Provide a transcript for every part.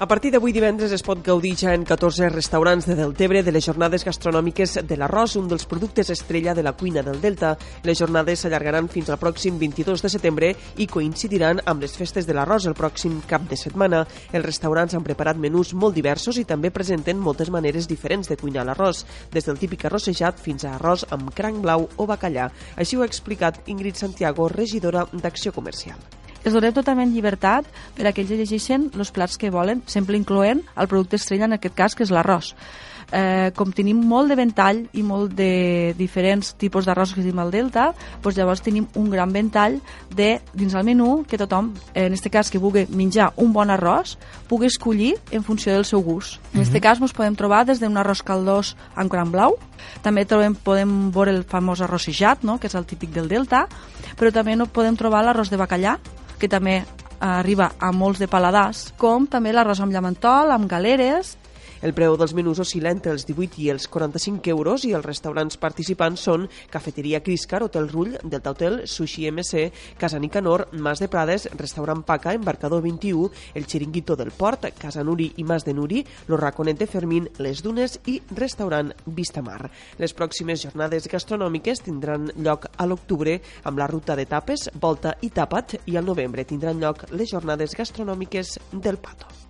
A partir d'avui divendres es pot gaudir ja en 14 restaurants de Deltebre de les jornades gastronòmiques de l'arròs, un dels productes estrella de la cuina del Delta. Les jornades s'allargaran fins al pròxim 22 de setembre i coincidiran amb les festes de l'arròs el pròxim cap de setmana. Els restaurants han preparat menús molt diversos i també presenten moltes maneres diferents de cuinar l'arròs, des del típic arrossejat fins a arròs amb cranc blau o bacallà. Així ho ha explicat Ingrid Santiago, regidora d'Acció Comercial els donem totalment llibertat per a que ells llegeixin els plats que volen, sempre incloent el producte estrella, en aquest cas, que és l'arròs. Eh, com tenim molt de ventall i molt de diferents tipus d'arròs que tenim al Delta, doncs llavors tenim un gran ventall de, dins el menú que tothom, en aquest cas que vulgui menjar un bon arròs, pugui escollir en funció del seu gust. En aquest mm -hmm. cas ens podem trobar des d'un arròs caldós amb gran blau, també trobem, podem veure el famós arrossejat, no? que és el típic del Delta, però també no podem trobar l'arròs de bacallà, que també arriba a molts de paladars, com també l'arròs amb llamentol, amb galeres, el preu dels menús oscil·la entre els 18 i els 45 euros i els restaurants participants són Cafeteria Criscar, Hotel Rull, Delta Hotel, Sushi MC, Casa Nicanor, Mas de Prades, Restaurant Paca, Embarcador 21, El Chiringuito del Port, Casa Nuri i Mas de Nuri, Lo Raconet de Fermín, Les Dunes i Restaurant Vistamar. Les pròximes jornades gastronòmiques tindran lloc a l'octubre amb la ruta de tapes, volta i tapat i al novembre tindran lloc les jornades gastronòmiques del Pato.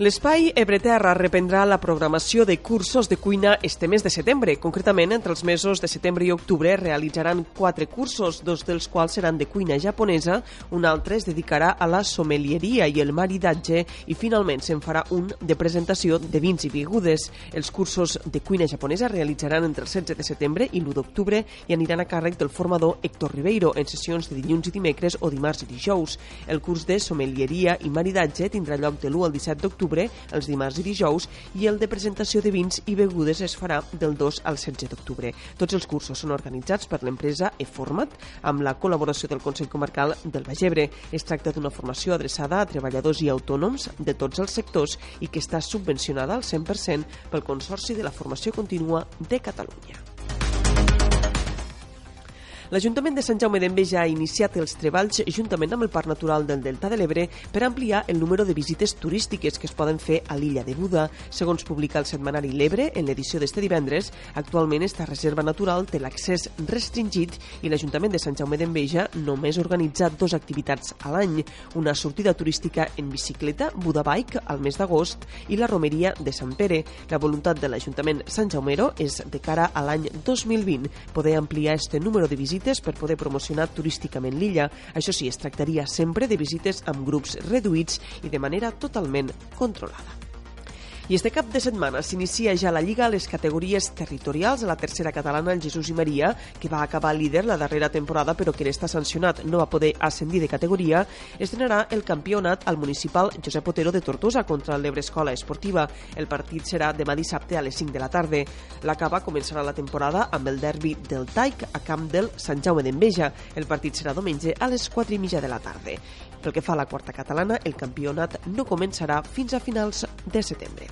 L'espai Ebreterra reprendrà la programació de cursos de cuina este mes de setembre. Concretament, entre els mesos de setembre i octubre realitzaran quatre cursos, dos dels quals seran de cuina japonesa, un altre es dedicarà a la sommelieria i el maridatge i finalment se'n farà un de presentació de vins i begudes. Els cursos de cuina japonesa realitzaran entre el 16 de setembre i l'1 d'octubre i aniran a càrrec del formador Héctor Ribeiro en sessions de dilluns i dimecres o dimarts i dijous. El curs de sommelieria i maridatge tindrà lloc de l'1 al 17 d'octubre d'octubre, els dimarts i dijous, i el de presentació de vins i begudes es farà del 2 al 16 d'octubre. Tots els cursos són organitzats per l'empresa eFormat amb la col·laboració del Consell Comarcal del Bagebre. Es tracta d'una formació adreçada a treballadors i autònoms de tots els sectors i que està subvencionada al 100% pel Consorci de la Formació Contínua de Catalunya. L'Ajuntament de Sant Jaume d'Enveja ha iniciat els treballs juntament amb el Parc Natural del Delta de l'Ebre per ampliar el número de visites turístiques que es poden fer a l'illa de Buda. Segons publica el setmanari L'Ebre, en l'edició d'este divendres, actualment esta reserva natural té l'accés restringit i l'Ajuntament de Sant Jaume d'Enveja només organitza dues activitats a l'any, una sortida turística en bicicleta, Buda Bike, al mes d'agost, i la romeria de Sant Pere. La voluntat de l'Ajuntament Sant Jaumero és, de cara a l'any 2020, poder ampliar este número de visites visites per poder promocionar turísticament l'illa. Això sí, es tractaria sempre de visites amb grups reduïts i de manera totalment controlada. I este cap de setmana s'inicia ja la Lliga a les categories territorials a la tercera catalana el Jesús i Maria, que va acabar líder la darrera temporada però que n'està sancionat no va poder ascendir de categoria, estrenarà el campionat al municipal Josep Otero de Tortosa contra l'Ebre Escola Esportiva. El partit serà demà dissabte a les 5 de la tarda. La Cava començarà la temporada amb el derbi del Taic a camp del Sant Jaume d'Enveja. El partit serà diumenge a les 4 i mitja de la tarda. Pel que fa a la quarta catalana, el campionat no començarà fins a finals de setembre.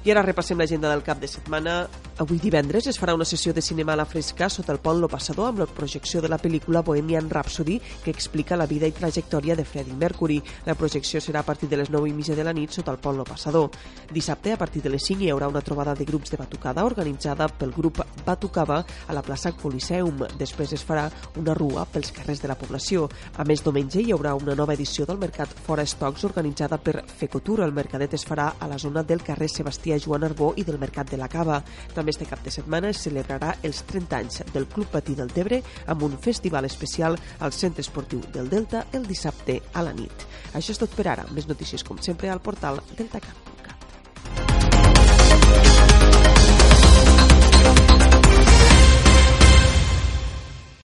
I ara repassem l'agenda del cap de setmana. Avui divendres es farà una sessió de cinema a la fresca sota el pont Lo Passador amb la projecció de la pel·lícula Bohemian Rhapsody que explica la vida i trajectòria de Freddie Mercury. La projecció serà a partir de les 9 i mitja de la nit sota el pont Lo Passador. Dissabte, a partir de les 5, hi haurà una trobada de grups de batucada organitzada pel grup Batucava a la plaça Coliseum. Després es farà una rua pels carrers de la població. A més, diumenge hi haurà una nova edició del Mercat Fora Stocks organitzada per Fecotur. El mercadet es farà a la zona del carrer Sebastià a Joan Arbó i del Mercat de la Cava. També este cap de setmana es celebrarà els 30 anys del Club Patí del Tebre amb un festival especial al Centre Esportiu del Delta el dissabte a la nit. Això és tot per ara. Més notícies, com sempre, al portal Delta Cap.